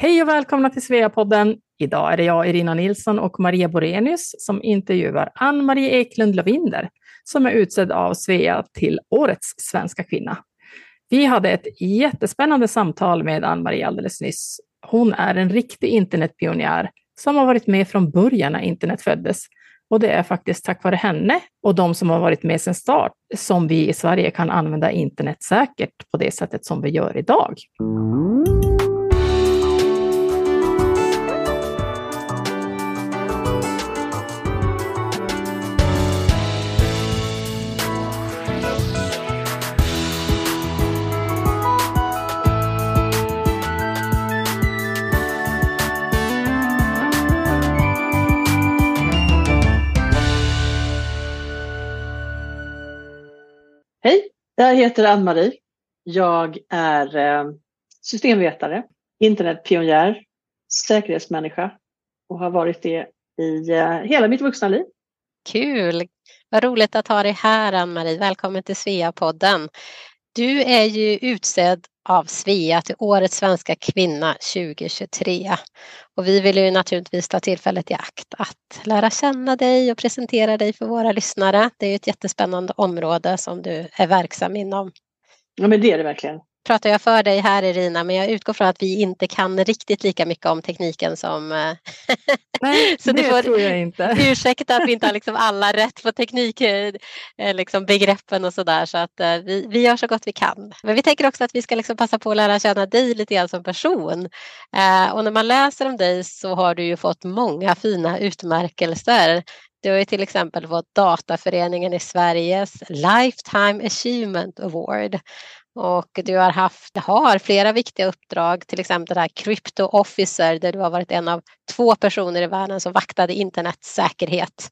Hej och välkomna till Sveapodden. Idag är det jag, Irina Nilsson och Maria Borenius som intervjuar Ann-Marie Eklund Lavinder som är utsedd av Svea till Årets svenska kvinna. Vi hade ett jättespännande samtal med Ann-Marie alldeles nyss. Hon är en riktig internetpionjär som har varit med från början när internet föddes. Och det är faktiskt tack vare henne och de som har varit med sedan start som vi i Sverige kan använda internet säkert på det sättet som vi gör idag. Jag heter Ann-Marie. Jag är eh, systemvetare, internetpionjär, säkerhetsmänniska och har varit det i eh, hela mitt vuxna liv. Kul! Vad roligt att ha dig här Ann-Marie. Välkommen till Sveapodden. Du är ju utsedd av Svea till Årets svenska kvinna 2023. Och vi vill ju naturligtvis ta tillfället i akt att lära känna dig och presentera dig för våra lyssnare. Det är ju ett jättespännande område som du är verksam inom. Ja, men det är det verkligen pratar jag för dig här Irina, men jag utgår från att vi inte kan riktigt lika mycket om tekniken som... Eh, Nej, så det får tror jag inte. Ursäkta att vi inte har liksom alla rätt på teknikbegreppen eh, liksom och sådär så att eh, vi, vi gör så gott vi kan. Men vi tänker också att vi ska liksom passa på att lära känna dig lite grann som person. Och när man läser om dig så har du ju fått många fina utmärkelser. Du har ju till exempel fått Dataföreningen i Sveriges Lifetime Achievement Award och du har haft, har flera viktiga uppdrag, till exempel det här Crypto Officer där du har varit en av två personer i världen som vaktade internets säkerhet.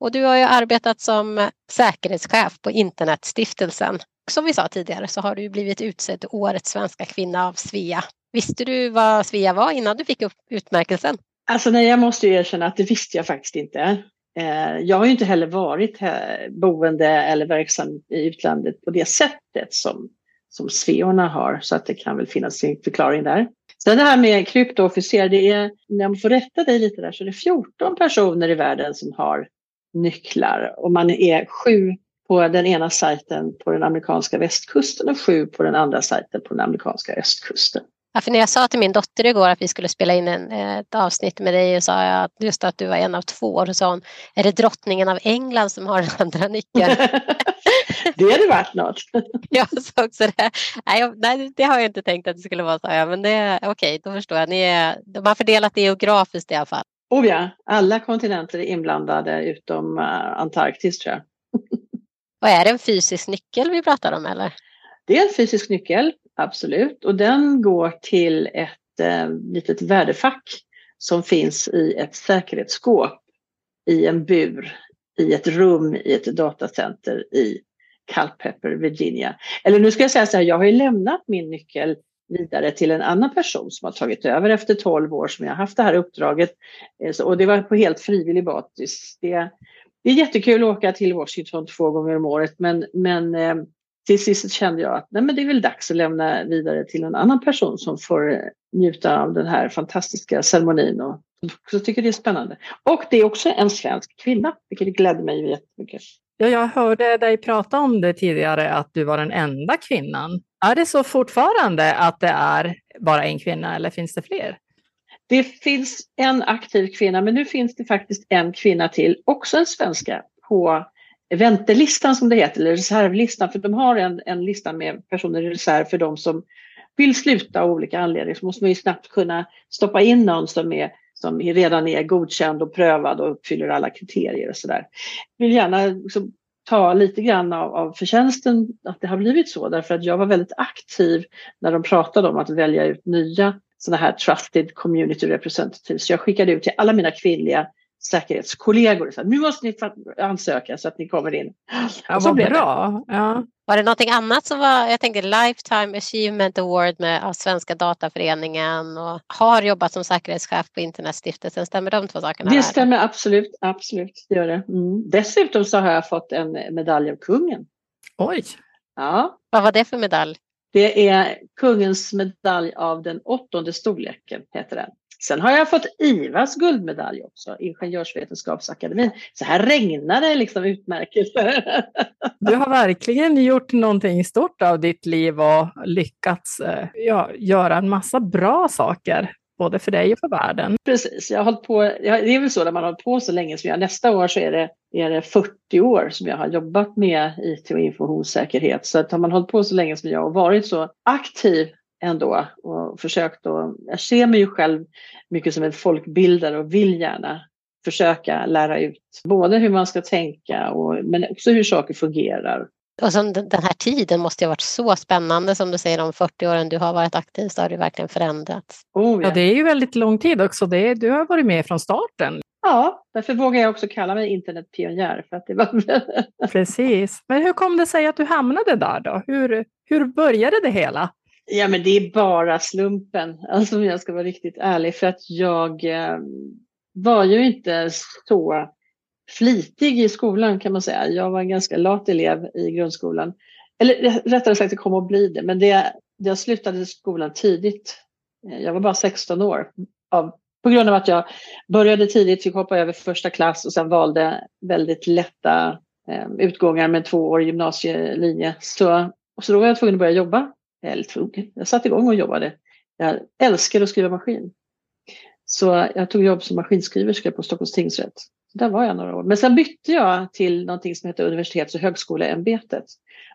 Och du har ju arbetat som säkerhetschef på Internetstiftelsen. Som vi sa tidigare så har du blivit utsedd till Årets svenska kvinna av Svea. Visste du vad Svea var innan du fick upp utmärkelsen? Alltså nej, jag måste erkänna att det visste jag faktiskt inte. Eh, jag har ju inte heller varit boende eller verksam i utlandet på det sättet som som sveorna har så att det kan väl finnas en förklaring där. Sen det här med kryptoofficer, det är, när man får rätta dig lite där, så är det 14 personer i världen som har nycklar och man är sju på den ena sajten på den amerikanska västkusten och sju på den andra sajten på den amerikanska östkusten. Ja, för när jag sa till min dotter igår att vi skulle spela in en, ett avsnitt med dig och sa jag att just att du var en av två och så sa hon, är det drottningen av England som har den andra nyckeln? det hade varit något. jag sa också det. Nej, nej, det har jag inte tänkt att det skulle vara så. Ja, men det okej, okay, då förstår jag. Ni är, de har fördelat det geografiskt i alla fall. Oh ja, alla kontinenter är inblandade utom uh, Antarktis tror jag. och är det en fysisk nyckel vi pratar om eller? Det är en fysisk nyckel, absolut. Och den går till ett eh, litet värdefack som finns i ett säkerhetsskåp i en bur i ett rum i ett datacenter i Culpeper, Virginia. Eller nu ska jag säga så här, jag har ju lämnat min nyckel vidare till en annan person som har tagit över efter 12 år som jag har haft det här uppdraget. Eh, och det var på helt frivillig basis. Det, det är jättekul att åka till Washington två gånger om året men, men eh, till sist kände jag att nej, men det är väl dags att lämna vidare till en annan person som får eh, njuta av den här fantastiska ceremonin och också tycker det är spännande. Och det är också en svensk kvinna, vilket gläder mig jättemycket. Ja, jag hörde dig prata om det tidigare, att du var den enda kvinnan. Är det så fortfarande att det är bara en kvinna eller finns det fler? Det finns en aktiv kvinna, men nu finns det faktiskt en kvinna till, också en svenska, på väntelistan som det heter, eller reservlistan, för de har en, en lista med personer i reserv för de som vill sluta av olika anledningar så måste man ju snabbt kunna stoppa in någon som, är, som redan är godkänd och prövad och uppfyller alla kriterier och sådär. Vill gärna liksom ta lite grann av, av förtjänsten att det har blivit så därför att jag var väldigt aktiv när de pratade om att välja ut nya sådana här trusted community representatives. Så jag skickade ut till alla mina kvinnliga säkerhetskollegor. Så nu måste ni ansöka så att ni kommer in. Ja, vad bra. Ja. Var det någonting annat som var, jag tänkte Lifetime Achievement Award med, av Svenska Dataföreningen och har jobbat som säkerhetschef på Internetstiftelsen. Stämmer de två sakerna? Det stämmer absolut, absolut. Det gör det. Mm. Dessutom så har jag fått en medalj av kungen. Oj! Ja. Vad var det för medalj? Det är kungens medalj av den åttonde storleken, heter den. Sen har jag fått IVAs guldmedalj också, Ingenjörsvetenskapsakademin. Så här regnar det liksom utmärkelser. Du har verkligen gjort någonting stort av ditt liv och lyckats eh, ja, göra en massa bra saker både för dig och för världen. Precis, jag har hållit på, det är väl så när man har hållit på så länge som jag. Nästa år så är det, är det 40 år som jag har jobbat med IT och informationssäkerhet. Så att har man hållit på så länge som jag och varit så aktiv ändå och försökt att, jag ser mig ju själv mycket som en folkbildare och vill gärna försöka lära ut både hur man ska tänka och, men också hur saker fungerar. Och som den här tiden måste ha varit så spännande som du säger, de 40 åren du har varit aktiv så har det verkligen förändrats. Oh, ja. ja. det är ju väldigt lång tid också. Det, du har varit med från starten. Ja, därför vågar jag också kalla mig internetpionjär. För att det var... Precis. Men hur kom det sig att du hamnade där då? Hur, hur började det hela? Ja, men det är bara slumpen, alltså om jag ska vara riktigt ärlig, för att jag eh, var ju inte så flitig i skolan kan man säga. Jag var en ganska lat elev i grundskolan. Eller rättare sagt, det kom att bli det, men det, jag slutade skolan tidigt. Eh, jag var bara 16 år. Av, på grund av att jag började tidigt, fick hoppa över första klass och sen valde väldigt lätta eh, utgångar med två år gymnasielinje. Så, så då var jag tvungen att börja jobba Eh, eller tvungen, jag satte igång och jobbade. Jag älskar att skriva maskin. Så jag tog jobb som maskinskriverska på Stockholms tingsrätt. Där var jag några år. Men sen bytte jag till någonting som heter Universitets och högskoleämbetet.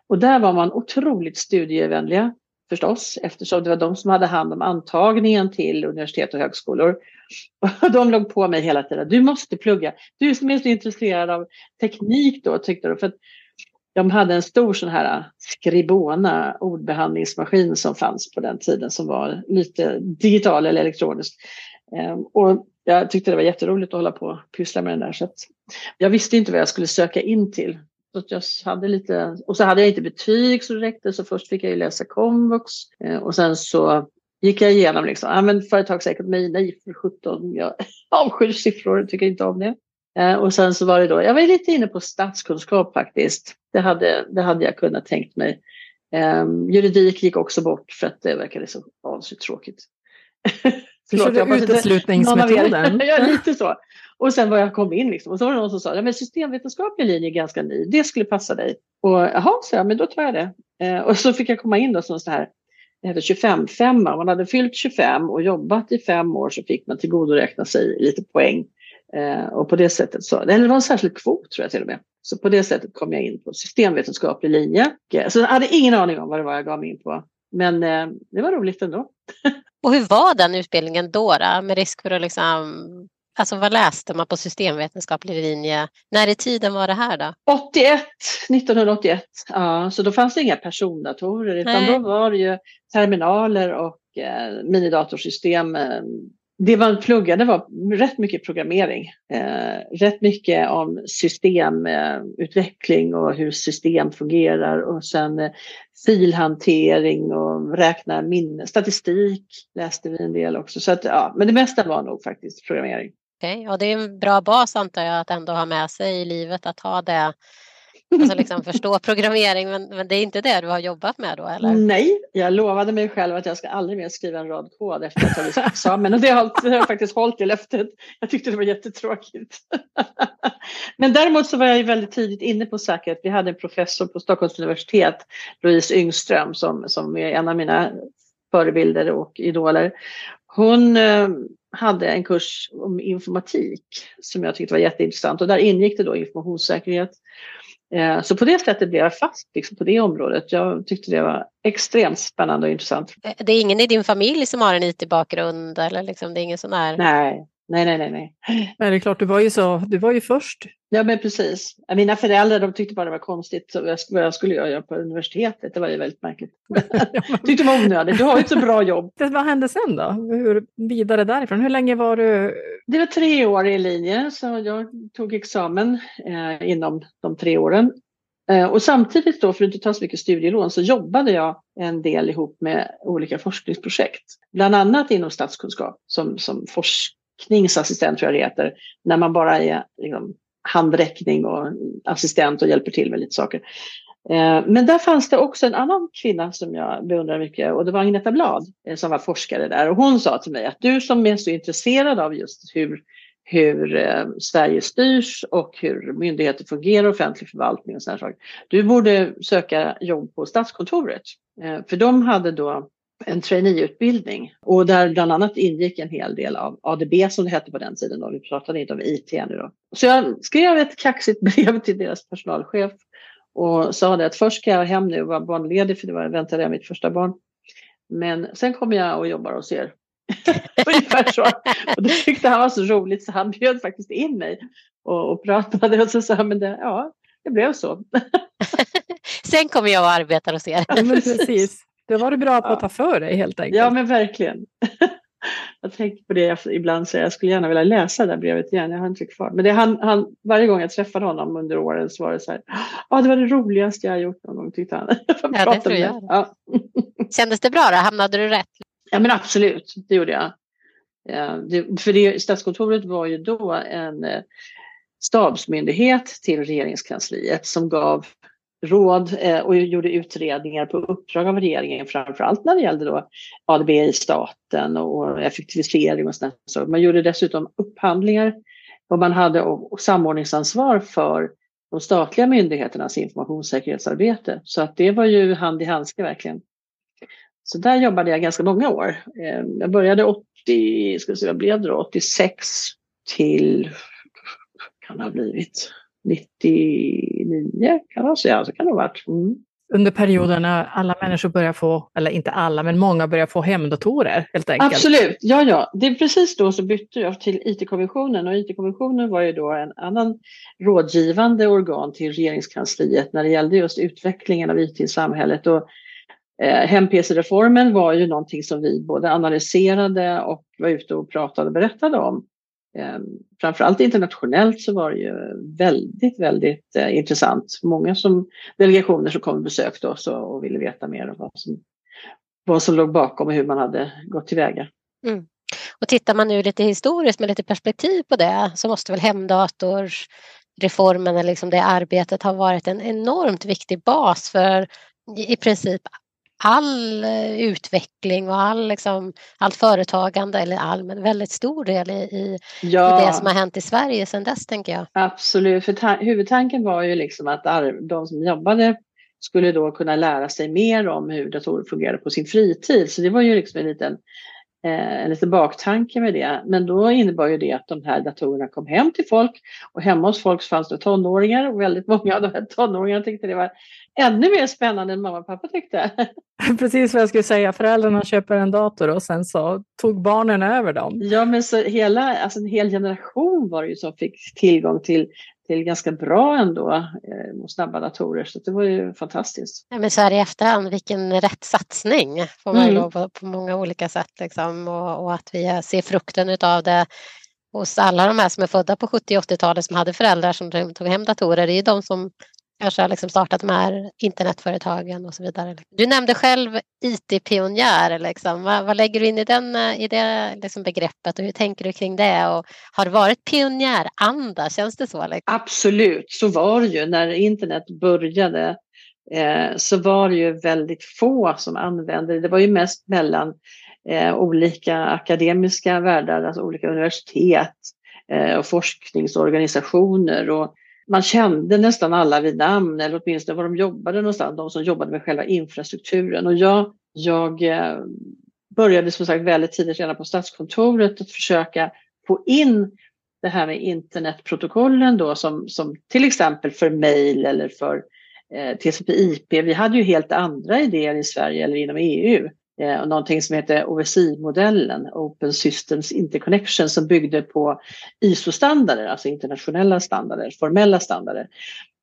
Och där var man otroligt studievänliga förstås, eftersom det var de som hade hand om antagningen till universitet och högskolor. Och de låg på mig hela tiden. Du måste plugga. Du som är så intresserad av teknik då, tyckte de. För de hade en stor sån här äh, skribona, ordbehandlingsmaskin som fanns på den tiden som var lite digital eller elektronisk. Ehm, och jag tyckte det var jätteroligt att hålla på och pyssla med den där. Så jag visste inte vad jag skulle söka in till. Så jag hade lite, och så hade jag inte betyg så det räckte så först fick jag ju läsa komvux ehm, och sen så gick jag igenom liksom, ja men företagsekonomi, nej för sjutton, jag avskyr siffror, tycker inte om det. Eh, och sen så var det då, jag var lite inne på statskunskap faktiskt. Det hade, det hade jag kunnat tänkt mig. Um, juridik gick också bort för att det verkade så vansinnigt tråkigt. Du körde uteslutningsmetoden? ja, lite så. Och sen var jag kom in liksom, och så var det någon som sa, ja, men systemvetenskaplig linje är ganska ny, det skulle passa dig. Och jaha, så jag, men då tar jag det. Eh, och så fick jag komma in då som så här, det hette 25-5, man hade fyllt 25 och jobbat i fem år så fick man tillgodoräkna sig lite poäng och på det sättet så, eller det var en särskild kvot tror jag till och med. Så på det sättet kom jag in på systemvetenskaplig linje. Så jag hade ingen aning om vad det var jag gav mig in på. Men eh, det var roligt ändå. och hur var den utbildningen då, då? Med risk för att liksom Alltså vad läste man på systemvetenskaplig linje? När i tiden var det här då? 81, 1981. Ja, så då fanns det inga persondatorer utan Nej. då var det ju terminaler och eh, minidatorsystem eh, det man pluggade var rätt mycket programmering. Eh, rätt mycket om systemutveckling eh, och hur system fungerar och sen eh, filhantering och räkna minne. Statistik läste vi en del också. Så att, ja, men det mesta var nog faktiskt programmering. Okej, okay, och det är en bra bas antar jag att ändå ha med sig i livet att ha det Alltså liksom förstå programmering, men, men det är inte det du har jobbat med då eller? Nej, jag lovade mig själv att jag ska aldrig mer skriva en rad kod efter att jag tagit examen och det har, det har jag faktiskt hållit i löftet. Jag tyckte det var jättetråkigt. men däremot så var jag ju väldigt tidigt inne på säkerhet. Vi hade en professor på Stockholms universitet, Louise Yngström, som, som är en av mina förebilder och idoler. Hon eh, hade en kurs om informatik som jag tyckte var jätteintressant och där ingick det då informationssäkerhet. Eh, så på det sättet blev jag fast liksom, på det området. Jag tyckte det var extremt spännande och intressant. Eh, det är ingen i din familj som har en IT-bakgrund eller liksom, det är ingen sån här... Nej, nej, nej, nej. nej. Men det är klart, du var ju, så, du var ju först. Ja, men precis. Mina föräldrar de tyckte bara det var konstigt vad jag skulle göra på universitetet. Det var ju väldigt märkligt. tyckte det var onödigt. Du har ju ett så bra jobb. Vad hände sen då? Hur vidare därifrån? Hur länge var du? Det var tre år i linje, så jag tog examen eh, inom de tre åren. Eh, och samtidigt då, för att inte ta så mycket studielån, så jobbade jag en del ihop med olika forskningsprojekt. Bland annat inom statskunskap som, som kningsassistent tror jag det heter, när man bara är liksom, handräckning och assistent och hjälper till med lite saker. Eh, men där fanns det också en annan kvinna som jag beundrar mycket och det var Agneta Blad eh, som var forskare där och hon sa till mig att du som är så intresserad av just hur, hur eh, Sverige styrs och hur myndigheter fungerar, offentlig förvaltning och sådana saker. Du borde söka jobb på Statskontoret. För de hade då en traineeutbildning och där bland annat ingick en hel del av ADB som det hette på den tiden. Då. Vi pratade inte om IT ännu då. Så jag skrev ett kaxigt brev till deras personalchef och sa det att först ska jag hem nu och vara barnledig för det var, väntade jag mitt första barn. Men sen kommer jag och jobbar hos er. Ungefär så. Och det tyckte han var så roligt så han bjöd faktiskt in mig och, och pratade och så sa han, men det, ja, det blev så. sen kommer jag och arbetar hos er. Ja, men precis. Det var du bra på att ta för dig helt enkelt. Ja, men verkligen. jag tänker på det ibland, så jag skulle gärna vilja läsa det där brevet igen. Jag har inte kvar. Men det, han, han, varje gång jag träffade honom under åren så var det så här, ja ah, det var det roligaste jag gjort någon gång tyckte han. ja, det tror jag. Ja. Kändes det bra då? Hamnade du rätt? Ja, men absolut, det gjorde jag. Ja, det, för det, Statskontoret var ju då en eh, stabsmyndighet till regeringskansliet som gav råd eh, och gjorde utredningar på uppdrag av regeringen framförallt när det gällde då ADB i staten och effektivisering och sånt. Så man gjorde dessutom upphandlingar och man hade samordningsansvar för de statliga myndigheternas informationssäkerhetsarbete. Så att det var ju hand i handske verkligen. Så där jobbade jag ganska många år. Eh, jag började 80, ska se, vad blev det då, 86 till, kan det ha blivit, 99 kan man säga, så kan det ha varit. Mm. Under perioden när alla människor börjar få, eller inte alla, men många börjar få hemdatorer helt enkelt. Absolut, ja ja. Det är precis då så bytte jag till IT-kommissionen och IT-kommissionen var ju då en annan rådgivande organ till regeringskansliet när det gällde just utvecklingen av IT i samhället. Och eh, Hem-PC-reformen var ju någonting som vi både analyserade och var ute och pratade och berättade om. Ehm, framförallt internationellt så var det ju väldigt, väldigt eh, intressant. Många som, delegationer som kom och besökte oss och, och ville veta mer om vad som, vad som låg bakom och hur man hade gått tillväga. Mm. Och tittar man nu lite historiskt med lite perspektiv på det så måste väl hemdatorreformen eller liksom det arbetet ha varit en enormt viktig bas för i princip all eh, utveckling och all, liksom, allt företagande, eller all, men väldigt stor del i, ja. i det som har hänt i Sverige sedan dess, tänker jag. Absolut, för huvudtanken var ju liksom att de som jobbade skulle då kunna lära sig mer om hur datorer fungerar på sin fritid. Så det var ju liksom en liten, eh, en liten baktanke med det. Men då innebar ju det att de här datorerna kom hem till folk och hemma hos folk fanns det tonåringar och väldigt många av de här tonåringarna tyckte det var ännu mer spännande än mamma och pappa tyckte. Precis vad jag skulle säga, föräldrarna köper en dator och sen så tog barnen över dem. Ja, men så hela, alltså en hel generation var det ju som fick tillgång till, till ganska bra ändå eh, snabba datorer, så det var ju fantastiskt. Ja, men så här i efterhand, vilken rätt satsning får man mm. lov på, på många olika sätt liksom, och, och att vi ser frukten utav det hos alla de här som är födda på 70 och 80-talet som hade föräldrar som tog hem datorer. Det är de som kanske har liksom startat de här internetföretagen och så vidare. Du nämnde själv IT-pionjär. Liksom. Vad, vad, lägger du in i, den, eh, i det liksom begreppet och hur tänker du kring det? Och har det varit pionjäranda? Känns det så? Liksom? Absolut, så var det ju. När internet började eh, så var det ju väldigt få som använde det. Det var ju mest mellan eh, olika akademiska världar, alltså olika universitet eh, och forskningsorganisationer. Och man kände nästan alla vid namn eller åtminstone var de jobbade någonstans, de som jobbade med själva infrastrukturen. Och jag, jag eh, började som sagt väldigt tidigt redan på Statskontoret att försöka få in det här med internetprotokollen då som, som till exempel för mejl eller för eh, TCP/IP. Vi hade ju helt andra idéer i Sverige eller inom EU Eh, och någonting som heter OSI-modellen, Open Systems Interconnection, som byggde på ISO-standarder, alltså internationella standarder, formella standarder.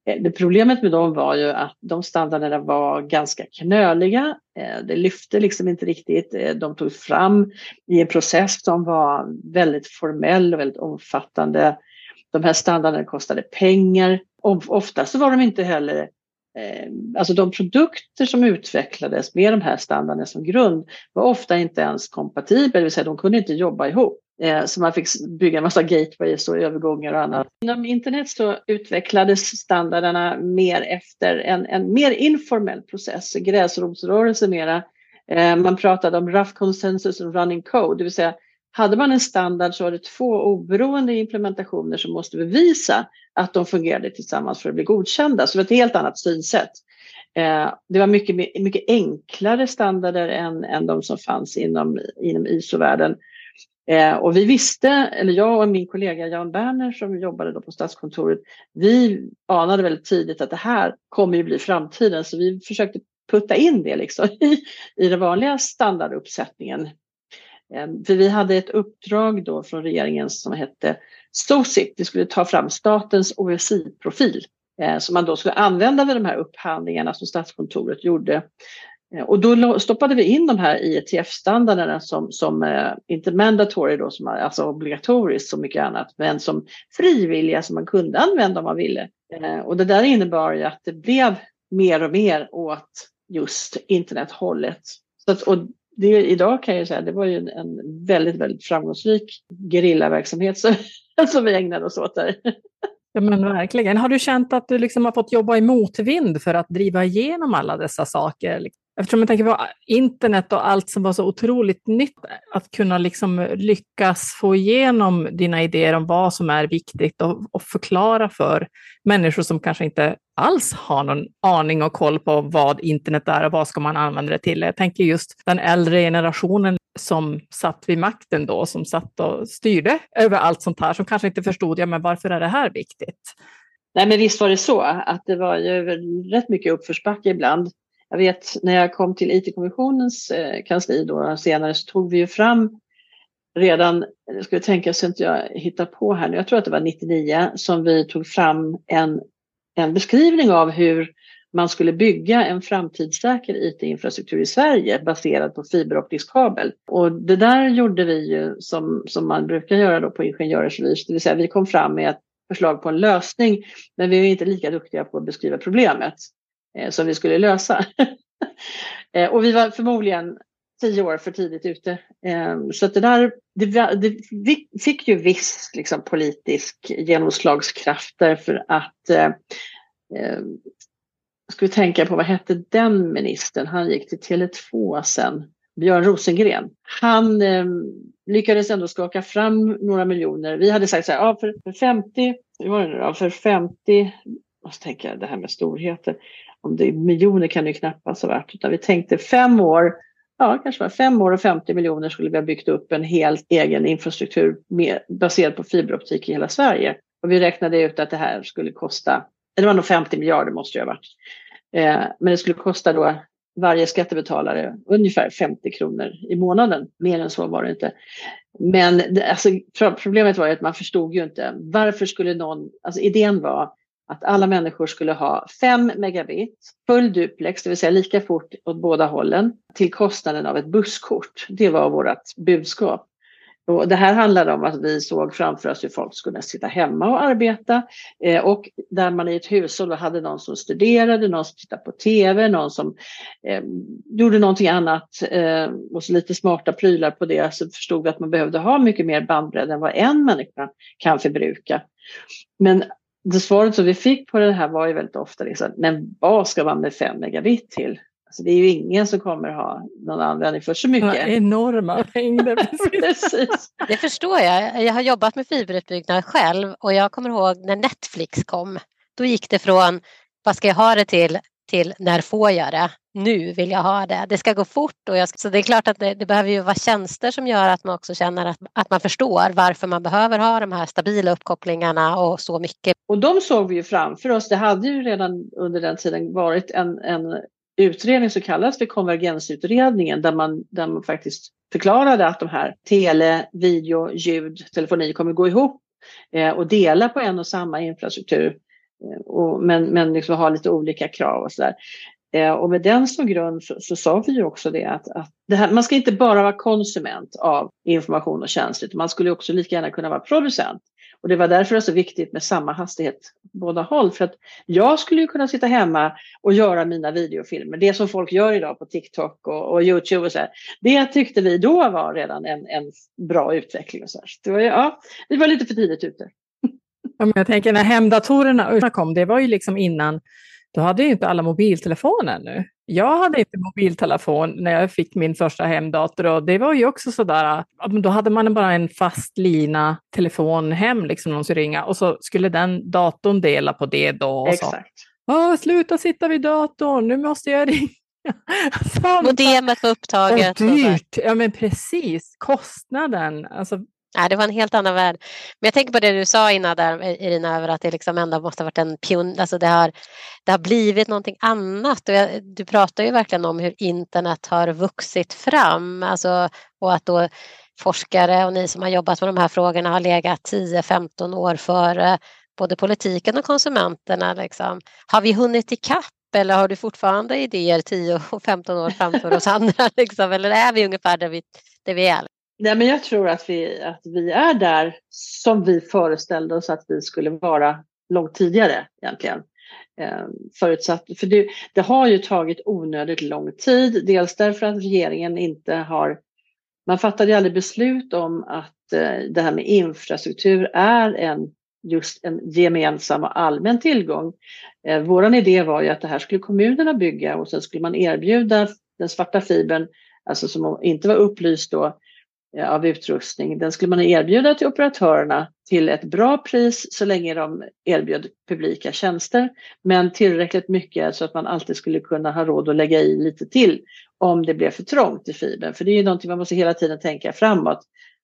Eh, det problemet med dem var ju att de standarderna var ganska knöliga. Eh, det lyfte liksom inte riktigt. De tog fram i en process som var väldigt formell och väldigt omfattande. De här standarderna kostade pengar. Ofta så var de inte heller Eh, alltså de produkter som utvecklades med de här standarderna som grund var ofta inte ens kompatibla, det vill säga de kunde inte jobba ihop. Eh, så man fick bygga en massa gateways och övergångar och annat. Inom internet så utvecklades standarderna mer efter en, en mer informell process, gräsrotsrörelse mera. Eh, man pratade om rough consensus och running code, det vill säga hade man en standard så var det två oberoende implementationer som måste bevisa att de fungerade tillsammans för att bli godkända. Så det var ett helt annat synsätt. Eh, det var mycket, mycket enklare standarder än, än de som fanns inom, inom ISO-världen. Eh, och vi visste, eller jag och min kollega Jan Berner som jobbade då på Statskontoret, vi anade väldigt tidigt att det här kommer ju bli framtiden så vi försökte putta in det liksom i, i den vanliga standarduppsättningen. Ehm, för vi hade ett uppdrag då från regeringen som hette SOSIP, vi skulle ta fram statens OSI-profil eh, som man då skulle använda vid de här upphandlingarna som Statskontoret gjorde eh, och då stoppade vi in de här IETF-standarderna som, som eh, inte mandatory då, som, alltså obligatoriskt som mycket annat, men som frivilliga som man kunde använda om man ville. Och det där innebar ju att det blev mer och mer åt just internethållet. Så att, och det, idag kan jag säga, det var ju en, en väldigt, väldigt framgångsrik gerillaverksamhet som, som vi ägnade oss åt där. Ja, men verkligen. Har du känt att du liksom har fått jobba i motvind för att driva igenom alla dessa saker? Eftersom jag tänker på internet och allt som var så otroligt nytt, att kunna liksom lyckas få igenom dina idéer om vad som är viktigt och, och, förklara för människor som kanske inte alls har någon aning och koll på vad internet är och vad ska man använda det till. Jag tänker just den äldre generationen som satt vid makten då, som satt och styrde över allt sånt här, som kanske inte förstod, ja men varför är det här viktigt? Nej men visst var det så att det var ju rätt mycket uppförsbacke ibland jag vet när jag kom till IT-kommissionens eh, kansli då senare så tog vi ju fram redan, jag skulle tänka så att jag hittar på här nu, jag tror att det var 99 som vi tog fram en, en beskrivning av hur man skulle bygga en framtidssäker IT-infrastruktur i Sverige baserad på fiberoptisk kabel. Och det där gjorde vi ju som, som man brukar göra då på ingenjörsvis, det vill säga vi kom fram med ett förslag på en lösning, men vi är inte lika duktiga på att beskriva problemet. Eh, som vi skulle lösa. Eh, och vi var förmodligen tio år för tidigt ute. Eh, så att det där det, det fick ju viss liksom, politisk genomslagskraft därför att eh, eh, jag skulle tänka på vad hette den ministern? Han gick till Tele2 sen. Björn Rosengren. Han eh, lyckades ändå skaka fram några miljoner. Vi hade sagt så här, ja, för, för 50, hur var det nu då? För 50, vad tänker jag, det här med storheter om det är miljoner kan det ju knappast ha varit, utan vi tänkte fem år, ja kanske var fem år och 50 miljoner skulle vi ha byggt upp en helt egen infrastruktur med, baserad på fiberoptik i hela Sverige. Och vi räknade ut att det här skulle kosta, det var nog 50 miljarder måste det ha varit. Eh, men det skulle kosta då varje skattebetalare ungefär 50 kronor i månaden. Mer än så var det inte. Men det, alltså, problemet var ju att man förstod ju inte varför skulle någon, alltså idén var att alla människor skulle ha 5 megabit, full duplex, det vill säga lika fort åt båda hållen, till kostnaden av ett busskort. Det var vårt budskap. Och det här handlade om att vi såg framför oss hur folk skulle sitta hemma och arbeta eh, och där man i ett hushåll hade någon som studerade, någon som tittade på tv, någon som eh, gjorde någonting annat eh, och så lite smarta prylar på det så förstod vi att man behövde ha mycket mer bandbredd än vad en människa kan förbruka. Men det svaret som vi fick på det här var ju väldigt ofta liksom, men vad ska man med 5 megabit till? Alltså det är ju ingen som kommer ha någon användning för så mycket. Ja, enorma mängder. Precis. Det förstår jag. Jag har jobbat med fiberutbyggnad själv och jag kommer ihåg när Netflix kom. Då gick det från vad ska jag ha det till till när får jag det? Nu vill jag ha det. Det ska gå fort. Och jag ska, så det är klart att det, det, behöver ju vara tjänster som gör att man också känner att, att man förstår varför man behöver ha de här stabila uppkopplingarna och så mycket. Och de såg vi ju framför oss. Det hade ju redan under den tiden varit en, en utredning som kallas för konvergensutredningen där man, där man faktiskt förklarade att de här tele, video, ljud, telefoni kommer gå ihop eh, och dela på en och samma infrastruktur Eh, och, men men liksom ha lite olika krav och sådär. Eh, och med den som grund så, så sa vi ju också det att, att det här, man ska inte bara vara konsument av information och tjänster utan man skulle också lika gärna kunna vara producent. Och det var därför det är så viktigt med samma hastighet båda håll. För att jag skulle ju kunna sitta hemma och göra mina videofilmer, det som folk gör idag på TikTok och, och Youtube och så här. Det tyckte vi då var redan en, en bra utveckling. Och så här. Det var, ja, vi var lite för tidigt ute. Ja, men jag tänker när hemdatorerna kom, det var ju liksom innan, då hade ju inte alla mobiltelefoner nu. Jag hade inte mobiltelefon när jag fick min första hemdator och det var ju också sådär, då hade man bara en fast lina telefon hem, liksom någon skulle ringa och så skulle den datorn dela på det då. Och Exakt. Så, sluta sitta vid datorn, nu måste jag ringa. Modemet var upptaget. Och dyrt, ja men precis. Kostnaden, alltså Nej, det var en helt annan värld. Men jag tänker på det du sa innan där Irina, över att det liksom ändå måste ha varit en pion, alltså det har, det har blivit någonting annat. Och jag, du pratar ju verkligen om hur internet har vuxit fram alltså, och att då forskare och ni som har jobbat med de här frågorna har legat 10-15 år före både politiken och konsumenterna. Liksom. Har vi hunnit ikapp eller har du fortfarande idéer 10 och 15 år framför oss andra? Liksom? Eller är vi ungefär där vi, där vi är? Nej, men jag tror att vi, att vi är där som vi föreställde oss att vi skulle vara långt tidigare egentligen. Ehm, förutsatt, för det, det, har ju tagit onödigt lång tid, dels därför att regeringen inte har... Man fattade ju aldrig beslut om att eh, det här med infrastruktur är en just en gemensam och allmän tillgång. Eh, Vår idé var ju att det här skulle kommunerna bygga och sen skulle man erbjuda den svarta fibern, alltså som inte var upplyst då, Eh, av utrustning. Den skulle man erbjuda till operatörerna till ett bra pris så länge de erbjöd publika tjänster. Men tillräckligt mycket så att man alltid skulle kunna ha råd att lägga i lite till om det blev för trångt i fibern. För det är ju någonting man måste hela tiden tänka framåt.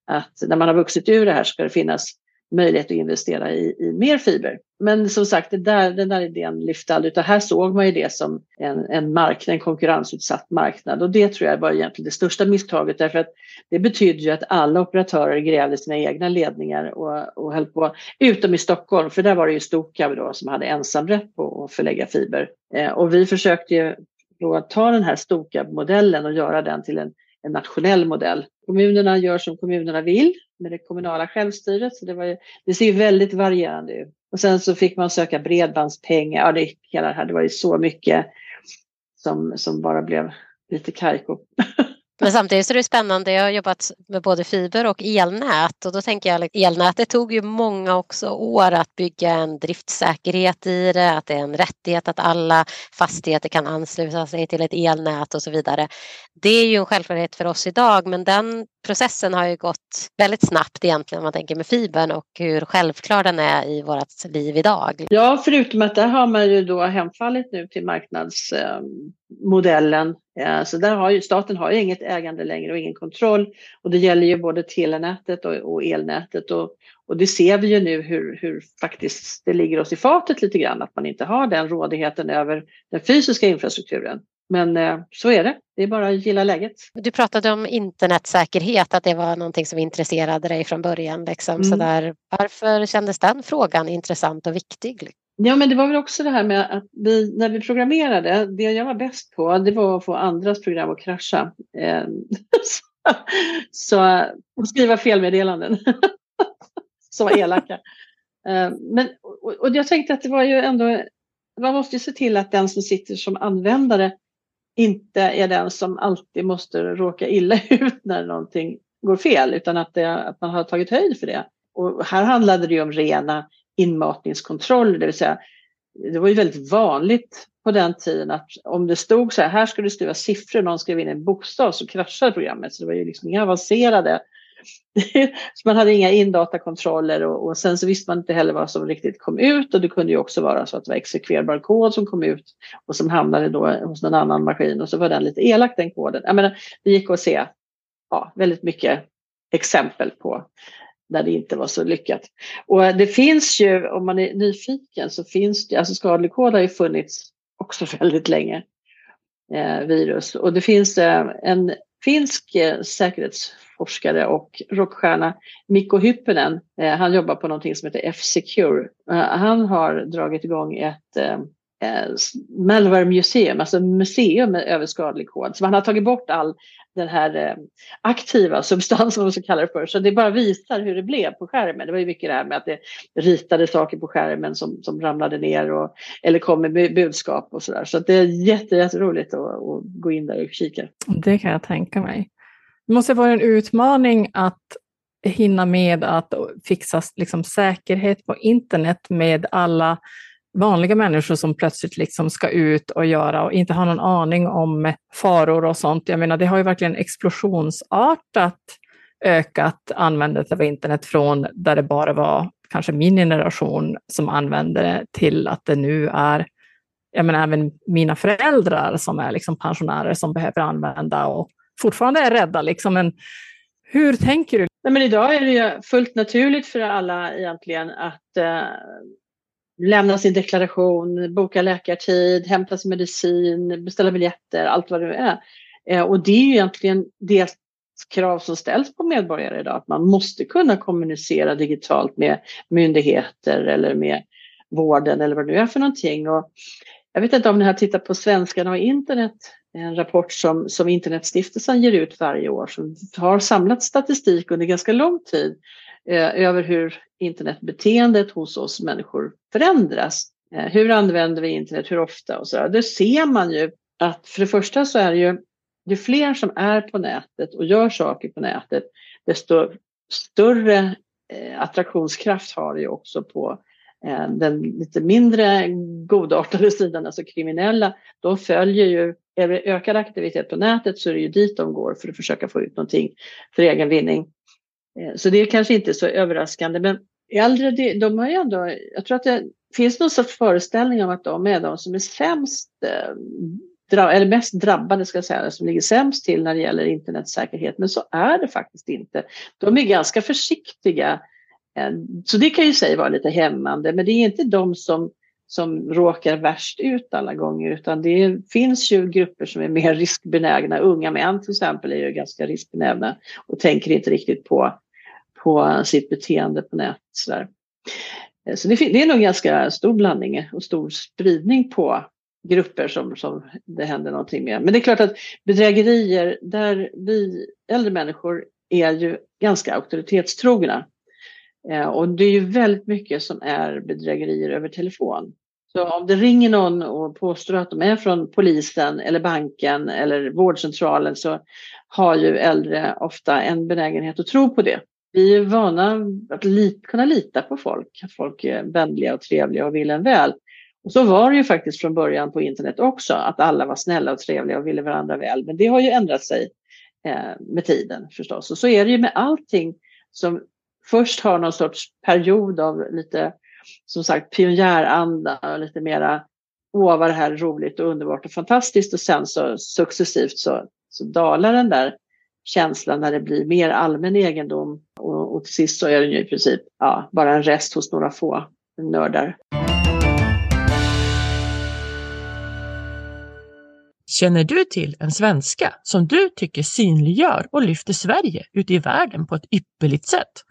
Att när man har vuxit ur det här ska det finnas möjlighet att investera i, i mer fiber. Men som sagt, det där, den där idén lyfte aldrig, utan här såg man ju det som en, en marknad, en konkurrensutsatt marknad. Och det tror jag var egentligen det största misstaget, därför att det betydde ju att alla operatörer grävde sina egna ledningar och, och höll på, utom i Stockholm, för där var det ju Stokab då som hade ensamrätt på att förlägga fiber. Eh, och vi försökte ju då ta den här Stokab-modellen och göra den till en en nationell modell. Kommunerna gör som kommunerna vill med det kommunala självstyret. Så det, var ju, det ser ju väldigt varierande ut. Och sen så fick man söka bredbandspengar. Ja, det, hela det här, det var ju så mycket som, som bara blev lite kajko. Men samtidigt så är det spännande. Jag har jobbat med både fiber och elnät och då tänker jag liksom, att elnätet tog ju många också år att bygga en driftsäkerhet i det, att det är en rättighet att alla fastigheter kan ansluta sig till ett elnät och så vidare. Det är ju en självklarhet för oss idag men den processen har ju gått väldigt snabbt egentligen om man tänker med fibern och hur självklar den är i vårt liv idag. Ja, förutom att där har man ju då hemfallit nu till marknads eh, marknadsmodellen. Så där har ju, staten har ju inget ägande längre och ingen kontroll och det gäller ju både telenätet och, och elnätet och, och det ser vi ju nu hur, hur faktiskt det ligger oss i fatet lite grann att man inte har den rådigheten över den fysiska infrastrukturen. Men eh, så är det. Det är bara att gilla läget. Du pratade om internetsäkerhet, att det var någonting som intresserade dig från början. Liksom, mm. sådär. Varför kändes den frågan intressant och viktig? Ja, men det var väl också det här med att vi, när vi programmerade, det jag var bäst på, det var att få andras program att krascha. Eh, så, och skriva felmeddelanden. som var elaka. Eh, men, och, och jag tänkte att det var ju ändå, man måste ju se till att den som sitter som användare inte är den som alltid måste råka illa ut när någonting går fel utan att, det, att man har tagit höjd för det. Och här handlade det ju om rena inmatningskontroller, det vill säga det var ju väldigt vanligt på den tiden att om det stod så här, här ska du skriva siffror, någon skrev in en bokstav så kraschade programmet. Så det var ju liksom inga avancerade så man hade inga indatakontroller och, och sen så visste man inte heller vad som riktigt kom ut och det kunde ju också vara så att det var exekverbar kod som kom ut och som hamnade då hos någon annan maskin och så var den lite elak den koden. Jag menar, det gick att se ja, väldigt mycket exempel på när det inte var så lyckat. Och det finns ju, om man är nyfiken, så finns det, alltså skadlig kod har ju funnits också väldigt länge, eh, virus. Och det finns eh, en finsk eh, säkerhetsforskare och rockstjärna Mikko Hyppinen. Eh, han jobbar på någonting som heter F-Secure. Eh, han har dragit igång ett, eh, Eh, Malware Museum, alltså museum med överskadlig kod. Så man har tagit bort all den här eh, aktiva substansen, vad man kallar det för. Så det bara visar hur det blev på skärmen. Det var ju mycket det här med att det ritade saker på skärmen som, som ramlade ner och, eller kom med budskap och sådär. Så det är jätte, jätteroligt att, att gå in där och kika. Det kan jag tänka mig. Det måste vara en utmaning att hinna med att fixa liksom, säkerhet på internet med alla vanliga människor som plötsligt liksom ska ut och göra och inte har någon aning om faror och sånt. Jag menar, det har ju verkligen explosionsartat ökat användandet av internet från där det bara var kanske min generation som använde det till att det nu är jag menar, även mina föräldrar som är liksom pensionärer som behöver använda och fortfarande är rädda. Liksom. Men hur tänker du? Nej, men idag är det ju fullt naturligt för alla egentligen att eh, lämna sin deklaration, boka läkartid, hämta sin medicin, beställa biljetter, allt vad det är. Eh, och det är ju egentligen det krav som ställs på medborgare idag, att man måste kunna kommunicera digitalt med myndigheter eller med vården eller vad det nu är för någonting. Och jag vet inte om ni har tittat på Svenskarna och internet, en rapport som, som Internetstiftelsen ger ut varje år som har samlat statistik under ganska lång tid Eh, över hur internetbeteendet hos oss människor förändras. Eh, hur använder vi internet, hur ofta och så där. Det ser man ju att för det första så är det ju, ju fler som är på nätet och gör saker på nätet, desto större eh, attraktionskraft har det ju också på den lite mindre godartade sidan, alltså kriminella. De följer ju, är det ökad aktivitet på nätet så är det ju dit de går för att försöka få ut någonting för egen vinning. Eh, så det är kanske inte så överraskande, men äldre, de har ju ändå, jag tror att det finns någon sorts föreställning om att de är de som är sämst, eh, eller mest drabbade ska jag säga, som ligger sämst till när det gäller internetsäkerhet. Men så är det faktiskt inte. De är ganska försiktiga. Eh, så det kan ju säga vara lite hämmande, men det är inte de som, som råkar värst ut alla gånger, utan det finns ju grupper som är mer riskbenägna. Unga män till exempel är ju ganska riskbenägna och tänker inte riktigt på på sitt beteende på nätet. Så, eh, så det, det, är nog ganska stor blandning och stor spridning på grupper som, som det händer någonting med. Men det är klart att bedrägerier där vi äldre människor är ju ganska auktoritetstrogna. Eh, och det är ju väldigt mycket som är bedrägerier över telefon. Så om det ringer någon och påstår att de är från polisen eller banken eller vårdcentralen så har ju äldre ofta en benägenhet att tro på det vi är vana att lit, kunna lita på folk, att folk är vänliga och trevliga och vill en väl. Och så var det ju faktiskt från början på internet också, att alla var snälla och trevliga och ville varandra väl. Men det har ju ändrat sig eh, med tiden förstås. Och så är det ju med allting som först har någon sorts period av lite, som sagt, pionjäranda och lite mera åh vad det här är roligt och underbart och fantastiskt och sen så successivt så, så dalar den där känslan när det blir mer allmän egendom och, och till sist så är den ju i princip ja, bara en rest hos några få nördar. Känner du till en svenska som du tycker synliggör och lyfter Sverige ute i världen på ett ypperligt sätt?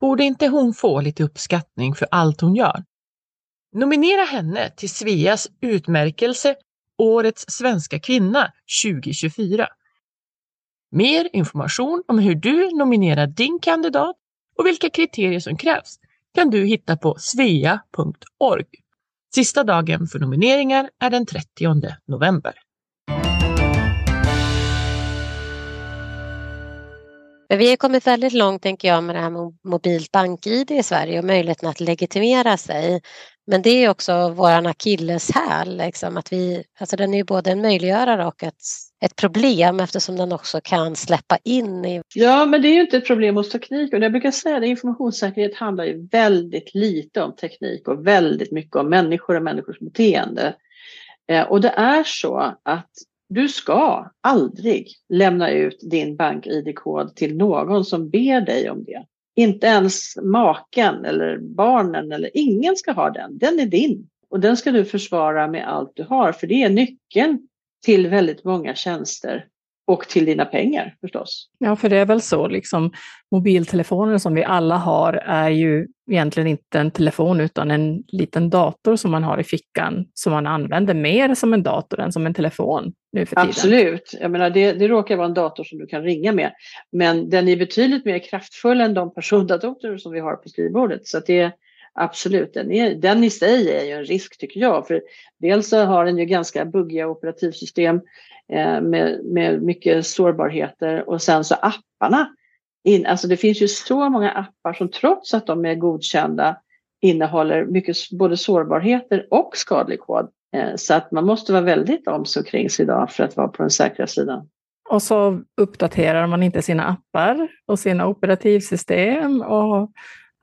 Borde inte hon få lite uppskattning för allt hon gör? Nominera henne till Sveas utmärkelse Årets svenska kvinna 2024 Mer information om hur du nominerar din kandidat och vilka kriterier som krävs kan du hitta på svea.org. Sista dagen för nomineringar är den 30 november. Men Vi har kommit väldigt långt tänker jag med det här med mobilt bank-id i Sverige och möjligheten att legitimera sig. Men det är också våran akilleshäl, liksom, att vi, alltså den är både en möjliggörare och ett, ett problem eftersom den också kan släppa in i... Ja, men det är ju inte ett problem hos teknik och jag brukar säga att informationssäkerhet handlar ju väldigt lite om teknik och väldigt mycket om människor och människors beteende. Eh, och det är så att du ska aldrig lämna ut din bank-id-kod till någon som ber dig om det. Inte ens maken eller barnen eller ingen ska ha den. Den är din och den ska du försvara med allt du har för det är nyckeln till väldigt många tjänster och till dina pengar förstås. Ja, för det är väl så, liksom, mobiltelefonen som vi alla har är ju egentligen inte en telefon utan en liten dator som man har i fickan som man använder mer som en dator än som en telefon nu för tiden. Absolut, jag menar det, det råkar vara en dator som du kan ringa med. Men den är betydligt mer kraftfull än de persondatorer som vi har på skrivbordet. Så det Absolut, den, är, den i sig är ju en risk tycker jag. För dels så har den ju ganska buggiga operativsystem eh, med, med mycket sårbarheter och sen så apparna. In, alltså det finns ju så många appar som trots att de är godkända innehåller mycket både sårbarheter och skadlig kod. Eh, så att man måste vara väldigt om sig kring sig idag för att vara på den säkra sidan. Och så uppdaterar man inte sina appar och sina operativsystem och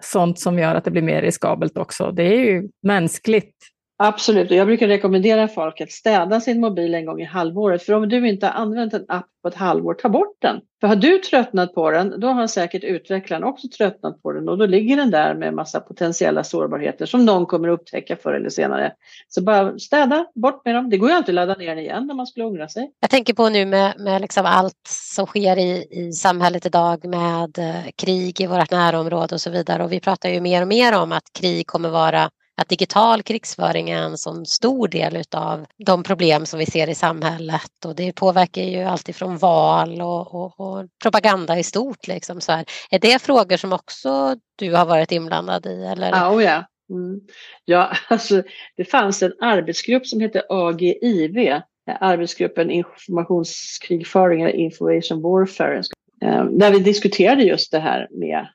sånt som gör att det blir mer riskabelt också. Det är ju mänskligt Absolut, och jag brukar rekommendera folk att städa sin mobil en gång i halvåret. För om du inte har använt en app på ett halvår, ta bort den. För har du tröttnat på den, då har säkert utvecklaren också tröttnat på den och då ligger den där med massa potentiella sårbarheter som någon kommer upptäcka förr eller senare. Så bara städa, bort med dem. Det går ju alltid att ladda ner den igen om man skulle ångra sig. Jag tänker på nu med, med liksom allt som sker i, i samhället idag med eh, krig i vårt närområde och så vidare och vi pratar ju mer och mer om att krig kommer vara att digital krigsföring är en sån stor del av de problem som vi ser i samhället och det påverkar ju alltifrån val och, och, och, propaganda i stort. Liksom så här. Är det frågor som också du har varit inblandad i? Eller? Ja, oh yeah. Mm. ja alltså, det fanns en arbetsgrupp som hette AGIV, arbetsgruppen informationskrigföring eller information warfare, eh, där vi diskuterade just det här med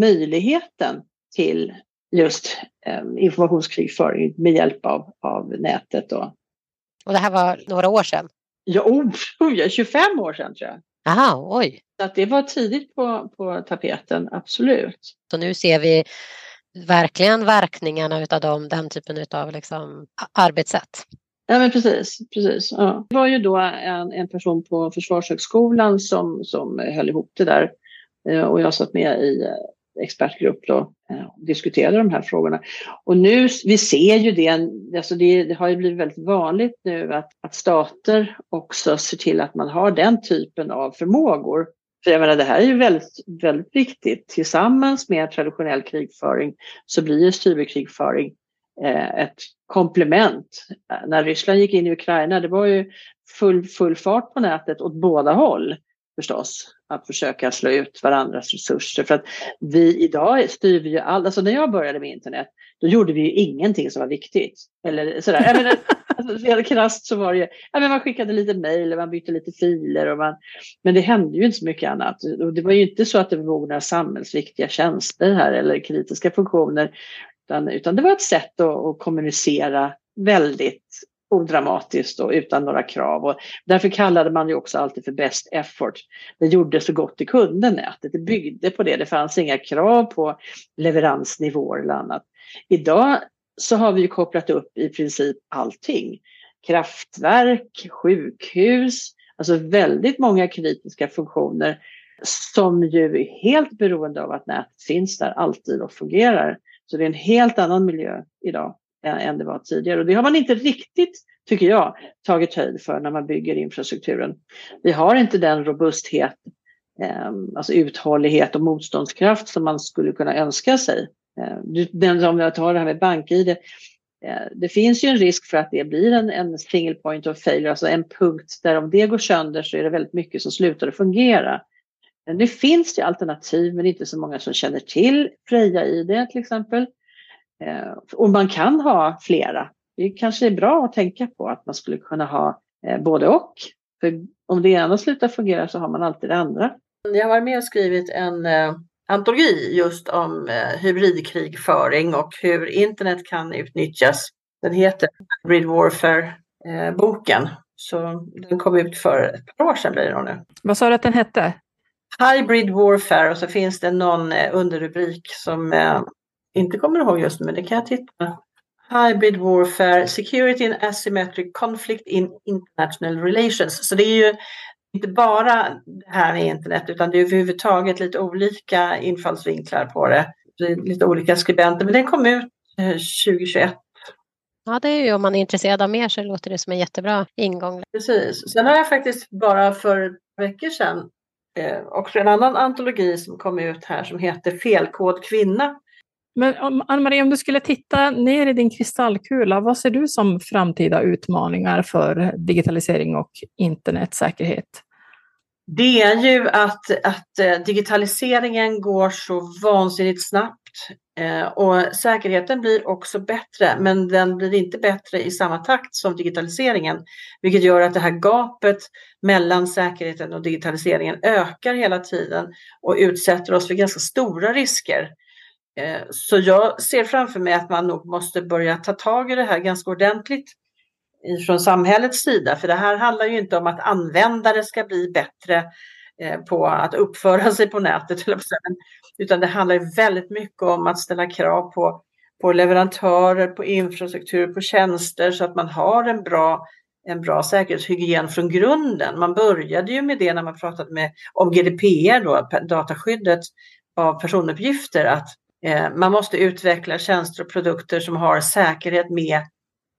möjligheten till just informationskrigföring med hjälp av, av nätet. Då. Och det här var några år sedan? Ja, oh, 25 år sedan tror jag. Aha, oj. Så att det var tidigt på, på tapeten, absolut. Så nu ser vi verkligen verkningarna av dem, den typen av liksom arbetssätt. Ja men precis, precis. Ja. Det var ju då en, en person på Försvarshögskolan som, som höll ihop det där eh, och jag satt med i expertgrupp då, eh, och diskuterade de här frågorna. Och nu, vi ser ju det, alltså det, det har ju blivit väldigt vanligt nu att, att stater också ser till att man har den typen av förmågor. För jag menar, det här är ju väldigt, väldigt viktigt. Tillsammans med traditionell krigföring så blir ju cyberkrigföring eh, ett komplement. När Ryssland gick in i Ukraina, det var ju full, full fart på nätet åt båda håll förstås att försöka slå ut varandras resurser. För att vi idag styr vi ju allt. Alltså när jag började med internet, då gjorde vi ju ingenting som var viktigt. Eller sådär. Jag menar, alltså, krasst så var det ju, ja, men man skickade lite mejl och man bytte lite filer. Och man, men det hände ju inte så mycket annat. Och det var ju inte så att det var några samhällsviktiga tjänster här eller kritiska funktioner. Utan, utan det var ett sätt att, att kommunicera väldigt odramatiskt och utan några krav. Och därför kallade man ju också alltid för best effort. Det gjorde så gott det kunde nätet. Det byggde på det. Det fanns inga krav på leveransnivåer eller annat. Idag så har vi ju kopplat upp i princip allting. Kraftverk, sjukhus, alltså väldigt många kritiska funktioner som ju är helt beroende av att nätet finns där alltid och fungerar. Så det är en helt annan miljö idag Eh, än det var tidigare. Och det har man inte riktigt, tycker jag, tagit höjd för när man bygger infrastrukturen. Vi har inte den robusthet, eh, alltså uthållighet och motståndskraft som man skulle kunna önska sig. Eh, den, om jag tar det här med bank-id, det finns ju en risk för att det blir en, en single point of failure, alltså en punkt där om det går sönder så är det väldigt mycket som slutar att fungera. Nu finns det alternativ men inte så många som känner till Freja-id till exempel. Eh, och man kan ha flera. Det kanske är bra att tänka på att man skulle kunna ha eh, både och. För om det ena slutar fungera så har man alltid det andra. Jag har varit med och skrivit en eh, antologi just om eh, hybridkrigföring och hur internet kan utnyttjas. Den heter Hybrid Warfare-boken. Eh, så den kom ut för ett par år sedan blir det nog nu. Vad sa du att den hette? Hybrid Warfare och så finns det någon eh, underrubrik som inte kommer ihåg just nu, men det kan jag titta. Hybrid Warfare, Security and Asymmetric Conflict in International Relations. Så det är ju inte bara det här med internet utan det är överhuvudtaget lite olika infallsvinklar på det. det lite olika skribenter, men den kom ut 2021. Eh, ja, det är ju om man är intresserad av mer så låter det som en jättebra ingång. Precis. Sen har jag faktiskt bara för veckor sedan eh, också en annan antologi som kom ut här som heter Felkod kvinna. Men Ann-Marie, om du skulle titta ner i din kristallkula, vad ser du som framtida utmaningar för digitalisering och internetsäkerhet? Det är ju att, att eh, digitaliseringen går så vansinnigt snabbt eh, och säkerheten blir också bättre, men den blir inte bättre i samma takt som digitaliseringen, vilket gör att det här gapet mellan säkerheten och digitaliseringen ökar hela tiden och utsätter oss för ganska stora risker. Eh, så jag ser framför mig att man nog måste börja ta tag i det här ganska ordentligt från samhällets sida. För det här handlar ju inte om att användare ska bli bättre eh, på att uppföra sig på nätet, utan det handlar väldigt mycket om att ställa krav på, på leverantörer, på infrastruktur, på tjänster så att man har en bra, en bra säkerhetshygien från grunden. Man började ju med det när man pratade med, om GDPR, då, dataskyddet av personuppgifter, att Eh, man måste utveckla tjänster och produkter som har säkerhet med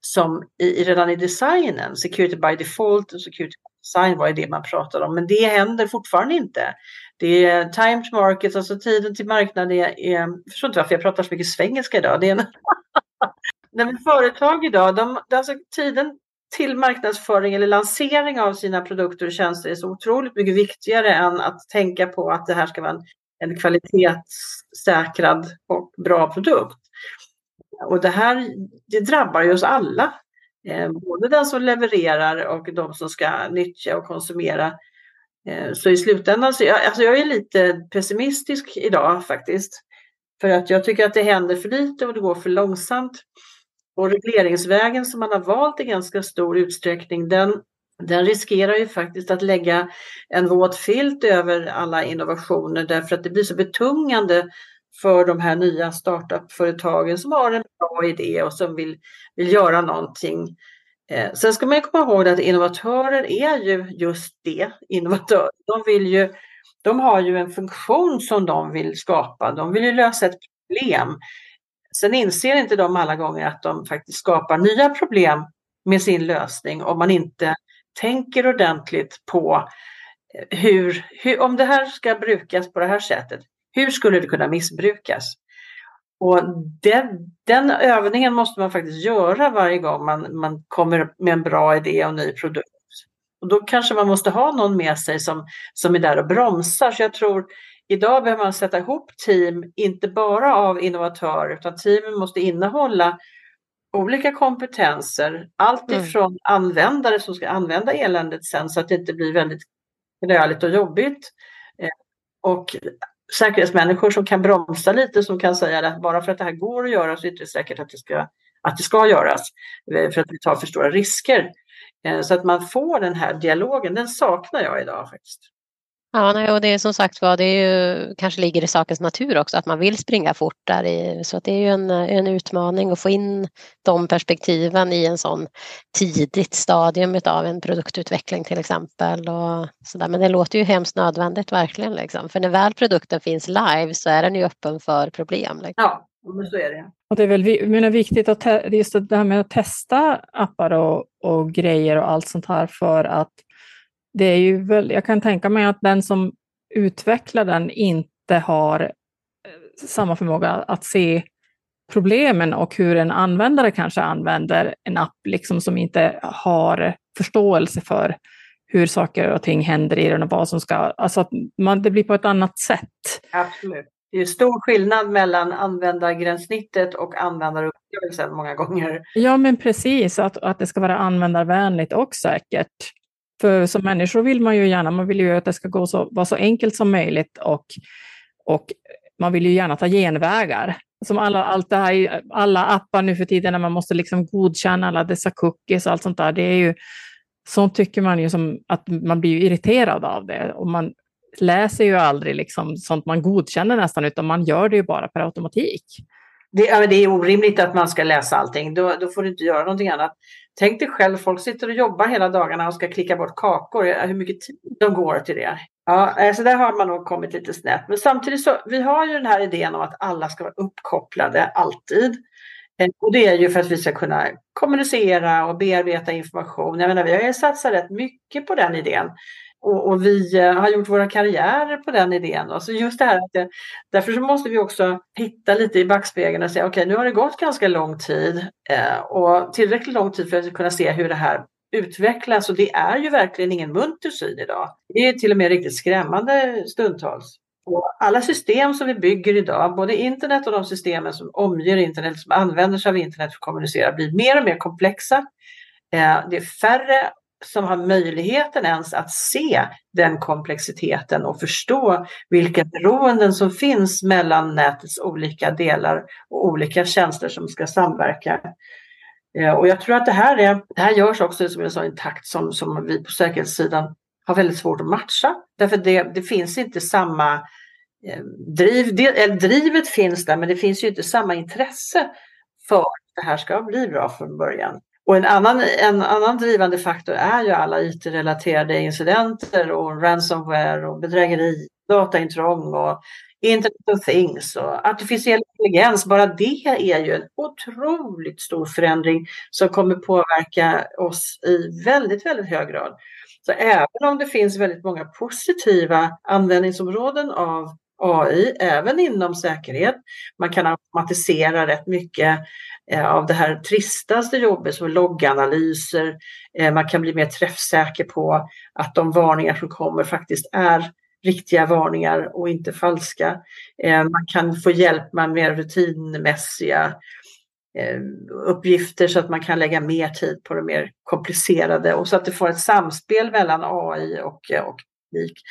som i, redan i designen, security by default och security by design var det man pratade om, men det händer fortfarande inte. Det är time to market, alltså tiden till marknaden är, är jag förstår inte varför jag pratar så mycket svengelska idag. Det är en Nej, företag idag, de, alltså tiden till marknadsföring eller lansering av sina produkter och tjänster är så otroligt mycket viktigare än att tänka på att det här ska vara en, en kvalitetssäkrad och bra produkt. Och det här det drabbar ju oss alla. Eh, både den som levererar och de som ska nyttja och konsumera. Eh, så i slutändan, så jag, alltså jag är lite pessimistisk idag faktiskt. För att jag tycker att det händer för lite och det går för långsamt. Och regleringsvägen som man har valt i ganska stor utsträckning, den, den riskerar ju faktiskt att lägga en våt filt över alla innovationer därför att det blir så betungande för de här nya startup-företagen som har en bra idé och som vill, vill göra någonting. Eh, sen ska man komma ihåg att innovatörer är ju just det, innovatörer. De, vill ju, de har ju en funktion som de vill skapa, de vill ju lösa ett problem. Sen inser inte de alla gånger att de faktiskt skapar nya problem med sin lösning om man inte tänker ordentligt på eh, hur, hur, om det här ska brukas på det här sättet, hur skulle det kunna missbrukas? Och den, den övningen måste man faktiskt göra varje gång man, man kommer med en bra idé och ny produkt. Och då kanske man måste ha någon med sig som, som är där och bromsar. Så jag tror idag behöver man sätta ihop team, inte bara av innovatörer, utan teamen måste innehålla olika kompetenser. Allt mm. ifrån mm. användare som ska använda eländet sen så att det inte blir väldigt gnöligt och jobbigt. Eh, och säkerhetsmänniskor som kan bromsa lite, som kan säga att bara för att det här går att göra så är det inte säkert att det ska, att det ska göras eh, för att vi tar för stora risker. Eh, så att man får den här dialogen, den saknar jag idag faktiskt. Ja, nej, och det är som sagt var, det är ju, kanske ligger i sakens natur också att man vill springa fort där. I, så det är ju en, en utmaning att få in de perspektiven i en sån tidigt stadium av en produktutveckling till exempel. Och så där. Men det låter ju hemskt nödvändigt verkligen. Liksom. För när väl produkten finns live så är den ju öppen för problem. Liksom. Ja, men så är det. Och det är väl menar, viktigt att just det här med att testa appar och, och grejer och allt sånt här för att det är ju väl, jag kan tänka mig att den som utvecklar den inte har eh, samma förmåga att se problemen och hur en användare kanske använder en app liksom som inte har förståelse för hur saker och ting händer i den och vad som ska... Alltså att man, det blir på ett annat sätt. Absolut. Det är stor skillnad mellan användargränssnittet och användarupplevelsen många gånger. Ja, men precis. Att, att det ska vara användarvänligt och säkert. För som människor vill man ju gärna, man vill ju att det ska gå så, vara så enkelt som möjligt och, och man vill ju gärna ta genvägar. Som alla, allt det här, alla appar nu för tiden när man måste liksom godkänna alla dessa cookies och allt sånt där, det är ju sånt tycker man ju som att man blir irriterad av det och man läser ju aldrig liksom sånt man godkänner nästan utan man gör det ju bara per automatik. Det, det är orimligt att man ska läsa allting, då, då får du inte göra någonting annat. Tänk dig själv, folk sitter och jobbar hela dagarna och ska klicka bort kakor. Hur mycket tid de går till det. Ja, eh, så alltså där har man nog kommit lite snett. Men samtidigt så, vi har ju den här idén om att alla ska vara uppkopplade alltid. Eh, och det är ju för att vi ska kunna kommunicera och bearbeta information. Jag menar, vi har ju satsat rätt mycket på den idén och, och, vi eh, har gjort våra karriärer på den idén. Och så just det här att det, därför så måste vi också hitta lite i backspegeln och säga okej, okay, nu har det gått ganska lång tid eh, och tillräckligt lång tid för att kunna se hur det här utvecklas och det är ju verkligen ingen munter syn idag. Det är till och med riktigt skrämmande stundtals. Och alla system som vi bygger idag, både internet och de systemen som omger internet, som använder sig av internet för att kommunicera, blir mer och mer komplexa. Eh, det är färre som har möjligheten ens att se den komplexiteten och förstå vilka beroenden som finns mellan nätets olika delar och olika tjänster som ska samverka. Eh, och jag tror att det här, är, det här görs också som jag sa, i en takt som, som vi på säkerhetssidan har väldigt svårt att matcha. Därför det, det finns inte samma eh, driv, det, drivet finns där men det finns ju inte samma intresse för att det här ska bli bra från början. Och en annan, en annan drivande faktor är ju alla IT-relaterade incidenter och ransomware och bedrägeri, dataintrång och Internet of Things och artificiell intelligens. Bara det är ju en otroligt stor förändring som kommer påverka oss i väldigt, väldigt hög grad. Så även om det finns väldigt många positiva användningsområden av AI, även inom säkerhet. Man kan automatisera rätt mycket eh, av det här tristaste jobbet som logganalyser. Eh, man kan bli mer träffsäker på att de varningar som kommer faktiskt är riktiga varningar och inte falska. Eh, man kan få hjälp med mer rutinmässiga uppgifter så att man kan lägga mer tid på det mer komplicerade och så att det får ett samspel mellan AI och, och teknik.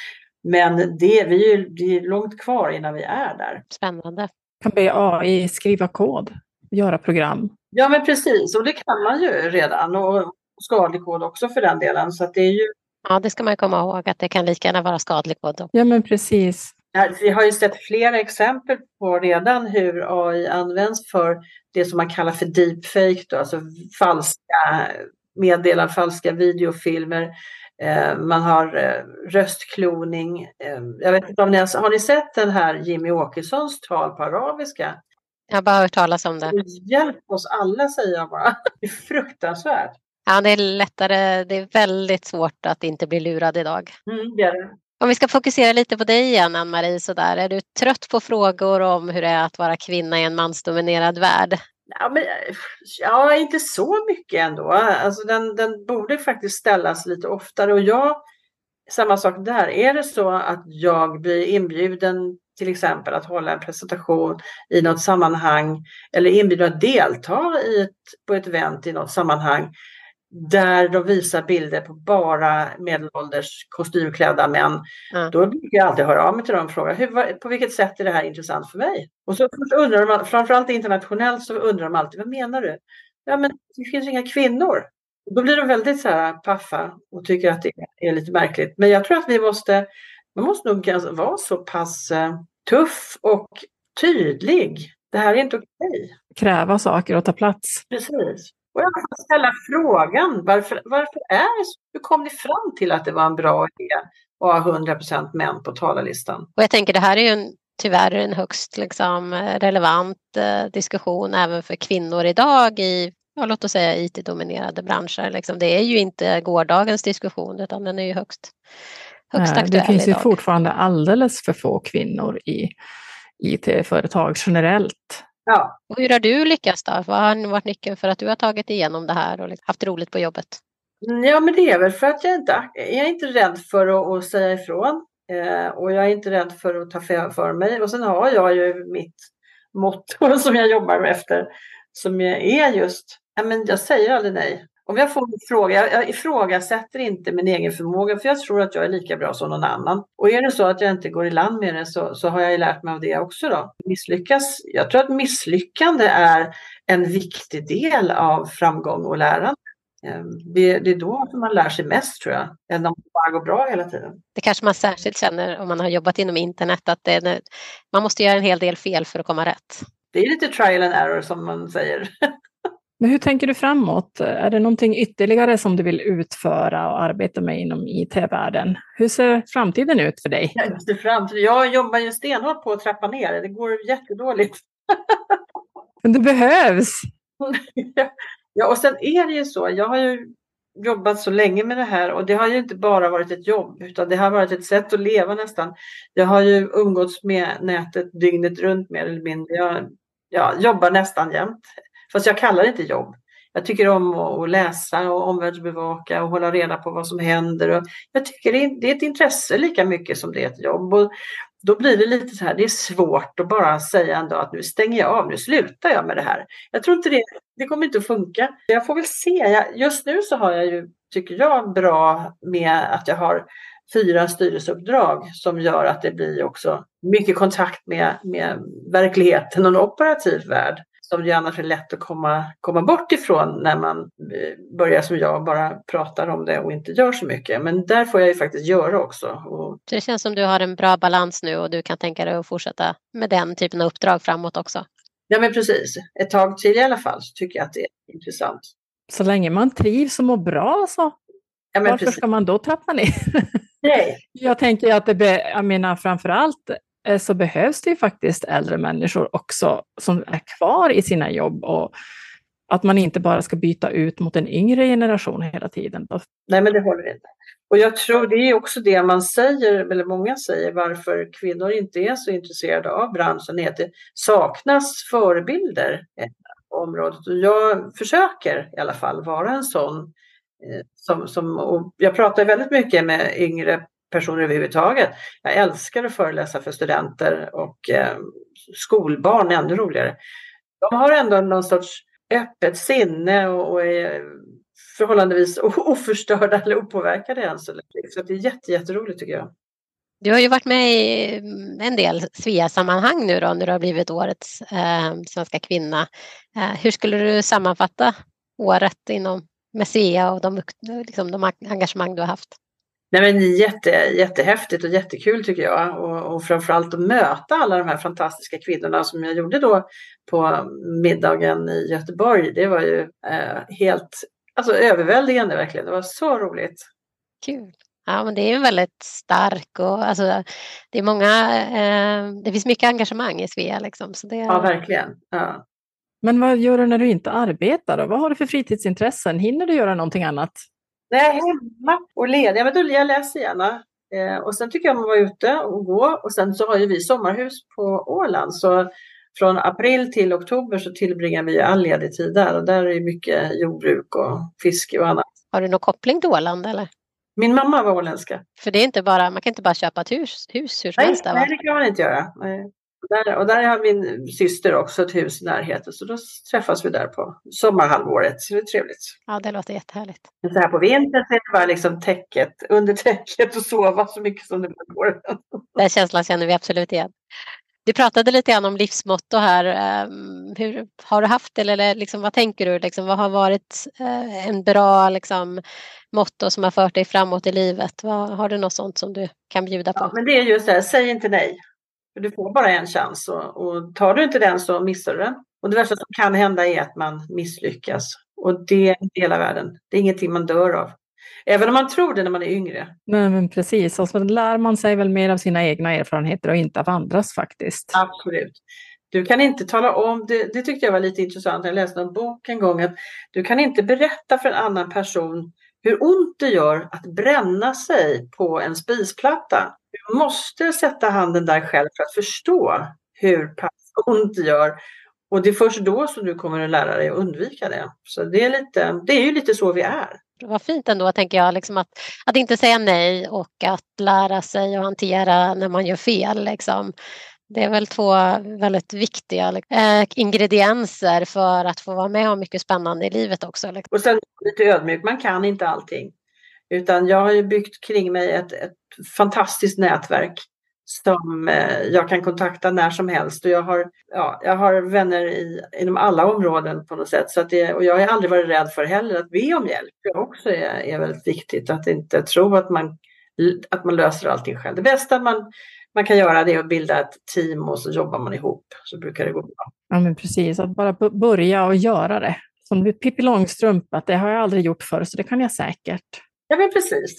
Men det, vi är, det är långt kvar innan vi är där. Spännande. Kan be AI skriva kod, göra program. Ja men precis, och det kan man ju redan. Och skadlig kod också för den delen. Så det är ju... Ja, det ska man komma ihåg att det kan lika gärna vara skadlig kod. Då. Ja men precis. Vi har ju sett flera exempel på redan hur AI används för det som man kallar för deepfake, då, alltså falska meddelanden, falska videofilmer man har eh, röstkloning. Eh, jag vet inte om ni har, har ni sett den här Jimmy Åkessons tal på arabiska? Jag har bara hört talas om det. Hjälp oss alla säger jag bara. Det är fruktansvärt. Ja, det är lättare. Det är väldigt svårt att inte bli lurad idag. Mm, det är det. Om vi ska fokusera lite på dig igen, Ann-Marie, sådär. är du trött på frågor om hur det är att vara kvinna i en mansdominerad värld? Ja, men, ja, inte så mycket ändå. Alltså den, den borde faktiskt ställas lite oftare. Och jag, samma sak där, är det så att jag blir inbjuden till exempel att hålla en presentation i något sammanhang eller inbjuden att delta i ett, på ett event i något sammanhang där de visar bilder på bara medelålders kostymklädda män. Mm. Då brukar jag alltid höra av mig till dem och fråga hur, på vilket sätt är det här intressant för mig? Och så undrar man, framförallt internationellt så undrar de alltid, vad menar du? Ja men det finns inga kvinnor. Då blir de väldigt så här paffa och tycker att det är lite märkligt. Men jag tror att vi måste, man måste nog vara så pass uh, tuff och tydlig. Det här är inte okej. Okay. Kräva saker och ta plats. Precis. Och jag får ställa frågan, varför, varför är det så? Hur kom ni fram till att det var en bra idé att ha 100% män på talarlistan? Och jag tänker det här är ju en, tyvärr en högst liksom, relevant eh, diskussion även för kvinnor idag i ja, låt oss säga IT-dominerade branscher. Liksom. Det är ju inte gårdagens diskussion utan den är ju högst, högst Nej, aktuell Det finns idag. ju fortfarande alldeles för få kvinnor i IT-företag generellt. Ja. Och hur har du lyckats då? Vad har varit nyckeln för att du har tagit igenom det här och liksom haft roligt på jobbet? Ja, men det är väl för att jag inte jag är inte rädd för att, att säga ifrån. Eh, och jag är inte rädd för att ta för mig. Och sen har jag ju mitt motto som jag jobbar efter. Som är just, ja, men jag säger aldrig nej. Om jag får en fråga, jag ifrågasätter inte min egen förmåga för jag tror att jag är lika bra som någon annan. Och är det så att jag inte går i land med det så, så har jag lärt mig av det också då. Misslyckas, jag tror att misslyckande är en viktig del av framgång och lärande. Ehm, det, det är då man lär sig mest tror jag, än om det bara går bra hela tiden. Det kanske man särskilt känner om man har jobbat inom internet att det, man måste göra en hel del fel för att komma rätt. Det är lite trial and error som man säger. Men hur tänker du framåt? Är det någonting ytterligare som du vill utföra och arbeta med inom IT-världen? Hur ser framtiden ut för dig? Ja. Jag jobbar ju stenhårt på att trappa ner. Det går jättedåligt. Men det behövs! ja, och sen är det ju så. Jag har ju jobbat så länge med det här och det har ju inte bara varit ett jobb utan det har varit ett sätt att leva nästan. Jag har ju umgåtts med nätet dygnet runt mer eller mindre. Jag, jag jobbar nästan jämt. Fast jag kallar det inte jobb. Jag tycker om att läsa och omvärldsbevaka och hålla reda på vad som händer. Och jag tycker det är ett intresse lika mycket som det är ett jobb. Och då blir det lite så här, det är svårt att bara säga en dag att nu stänger jag av, nu slutar jag med det här. Jag tror inte det, det kommer inte att funka. Jag får väl se. just nu så har jag ju, tycker jag, bra med att jag har fyra styrelseuppdrag som gör att det blir också mycket kontakt med, med verkligheten och en operativ värld som det annars är lätt att komma, komma bort ifrån när man eh, börjar som jag bara pratar om det och inte gör så mycket. Men där får jag ju faktiskt göra också. Och... Det känns som du har en bra balans nu och du kan tänka dig att fortsätta med den typen av uppdrag framåt också. Ja men precis, ett tag till i alla fall så tycker jag att det är intressant. Så länge man trivs och mår bra så ja, varför precis. ska man då trappa ner? Nej. Jag tänker att det, jag menar framför allt Eh, Eh, så behövs det ju faktiskt äldre människor också som är kvar i sina jobb och att man inte bara ska byta ut mot en yngre generation hela tiden. Nej, men det håller inte. Och jag tror det är också det man säger, eller många säger, varför kvinnor inte är så intresserade av branschen, är att det saknas förebilder på området. Och jag försöker i alla fall vara en sån eh, som, som jag pratar väldigt mycket med yngre personer överhuvudtaget. Jag älskar att föreläsa för studenter och eh, skolbarn, ännu roligare. De har ändå någon sorts öppet sinne och, och är förhållandevis oförstörda eller opåverkade än så länge. Så det är jätte, jätteroligt tycker jag. Du har ju varit med i mm, en del Svea-sammanhang nu då när du har blivit årets eh, svenska kvinna. Eh, hur skulle du sammanfatta året inom med Svea och de, liksom, de engagemang du har haft? Nej, men jätte, jättehäftigt och jättekul tycker jag. Och, och framförallt att möta alla de här fantastiska kvinnorna som jag gjorde då på middagen i Göteborg. Det var ju eh, helt alltså, överväldigande verkligen. Det var så roligt. Kul. Ja, men det är ju väldigt stark och alltså, det är många, eh, det finns mycket engagemang i Svea liksom. Så det... Ja, verkligen. Ja. Men vad gör du när du inte arbetar då? Vad har du för fritidsintressen? Hinner du göra någonting annat? Nej, hemma och ledig. Jag, jag läser gärna. Eh, och sen tycker jag om att vara ute och gå. Och sen så har ju vi sommarhus på Åland. Så från april till oktober så tillbringar vi all ledig tid där. Och där är det mycket jordbruk och fiske och annat. Har du någon koppling till Åland eller? Min mamma var åländska. För det är inte bara, man kan inte bara köpa ett hus, hus hur som helst där, Nej, det kan man inte göra. Nej. Där, och där har min syster också ett hus i närheten så då träffas vi där på sommarhalvåret. Så det är trevligt. Ja, det låter jättehärligt. Men så här på vintern så är det bara liksom täcket, under täcket och sova så mycket som det går. Den känslan känner vi absolut igen. Du pratade lite grann om livsmotto här. Ehm, hur, har du haft det eller liksom, vad tänker du? Liksom, vad har varit eh, en bra liksom, motto som har fört dig framåt i livet? Vad, har du något sånt som du kan bjuda på? Ja, men det är just det här, säg inte nej. Du får bara en chans och, och tar du inte den så missar du den. Och det värsta som kan hända är att man misslyckas. Och det är inte hela världen. Det är ingenting man dör av. Även om man tror det när man är yngre. Nej, men precis, och så lär man sig väl mer av sina egna erfarenheter och inte av andras faktiskt. Absolut. Du kan inte tala om, det, det tyckte jag var lite intressant, jag läste en bok en gång, att du kan inte berätta för en annan person hur ont det gör att bränna sig på en spisplatta. Du måste sätta handen där själv för att förstå hur pass ont det gör. Och det är först då som du kommer att lära dig att undvika det. Så det är, lite, det är ju lite så vi är. Vad fint ändå, tänker jag, liksom att, att inte säga nej och att lära sig att hantera när man gör fel. Liksom. Det är väl två väldigt viktiga eh, ingredienser för att få vara med om mycket spännande i livet också. Liksom. Och sen lite ödmjuk, man kan inte allting. Utan jag har ju byggt kring mig ett, ett fantastiskt nätverk som eh, jag kan kontakta när som helst. Och jag har, ja, jag har vänner i, inom alla områden på något sätt. Så att det, och jag har aldrig varit rädd för heller att be om hjälp. Det också är, är väldigt viktigt att inte tro att man, att man löser allting själv. Det bästa man, man kan göra det är att bilda ett team och så jobbar man ihop. Så brukar det gå bra. Ja men precis, att bara börja och göra det. Som Pippi Långstrump, att det har jag aldrig gjort förr så det kan jag säkert. Ja, men precis.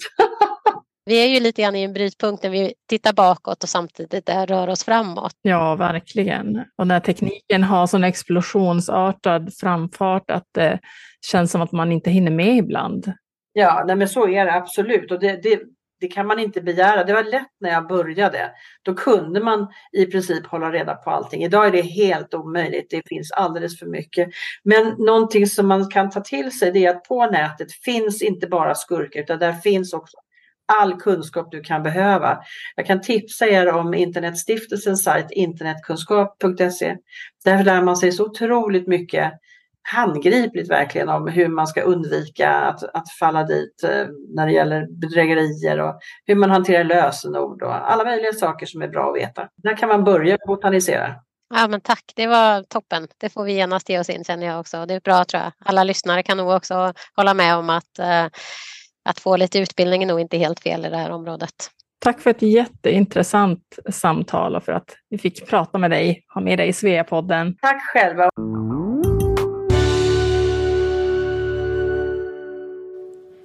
vi är ju lite grann i en brytpunkt när vi tittar bakåt och samtidigt rör oss framåt. Ja, verkligen. Och när tekniken har sån explosionsartad framfart att det känns som att man inte hinner med ibland. Ja, nej men så är det absolut. Och det, det, det kan man inte begära. Det var lätt när jag började. Då kunde man i princip hålla reda på allting. Idag är det helt omöjligt. Det finns alldeles för mycket. Men någonting som man kan ta till sig det är att på nätet finns inte bara skurkar utan där finns också all kunskap du kan behöva. Jag kan tipsa er om Internetstiftelsens sajt internetkunskap.se. Där lär man sig så otroligt mycket handgripligt verkligen om hur man ska undvika att, att falla dit eh, när det gäller bedrägerier och hur man hanterar lösenord och alla möjliga saker som är bra att veta. Där kan man börja botanisera. Ja men tack, det var toppen. Det får vi genast ge oss in känner jag också. Det är bra tror jag. Alla lyssnare kan nog också hålla med om att, eh, att få lite utbildning är nog inte helt fel i det här området. Tack för ett jätteintressant samtal och för att vi fick prata med dig, ha med dig i Sveapodden. Tack själva.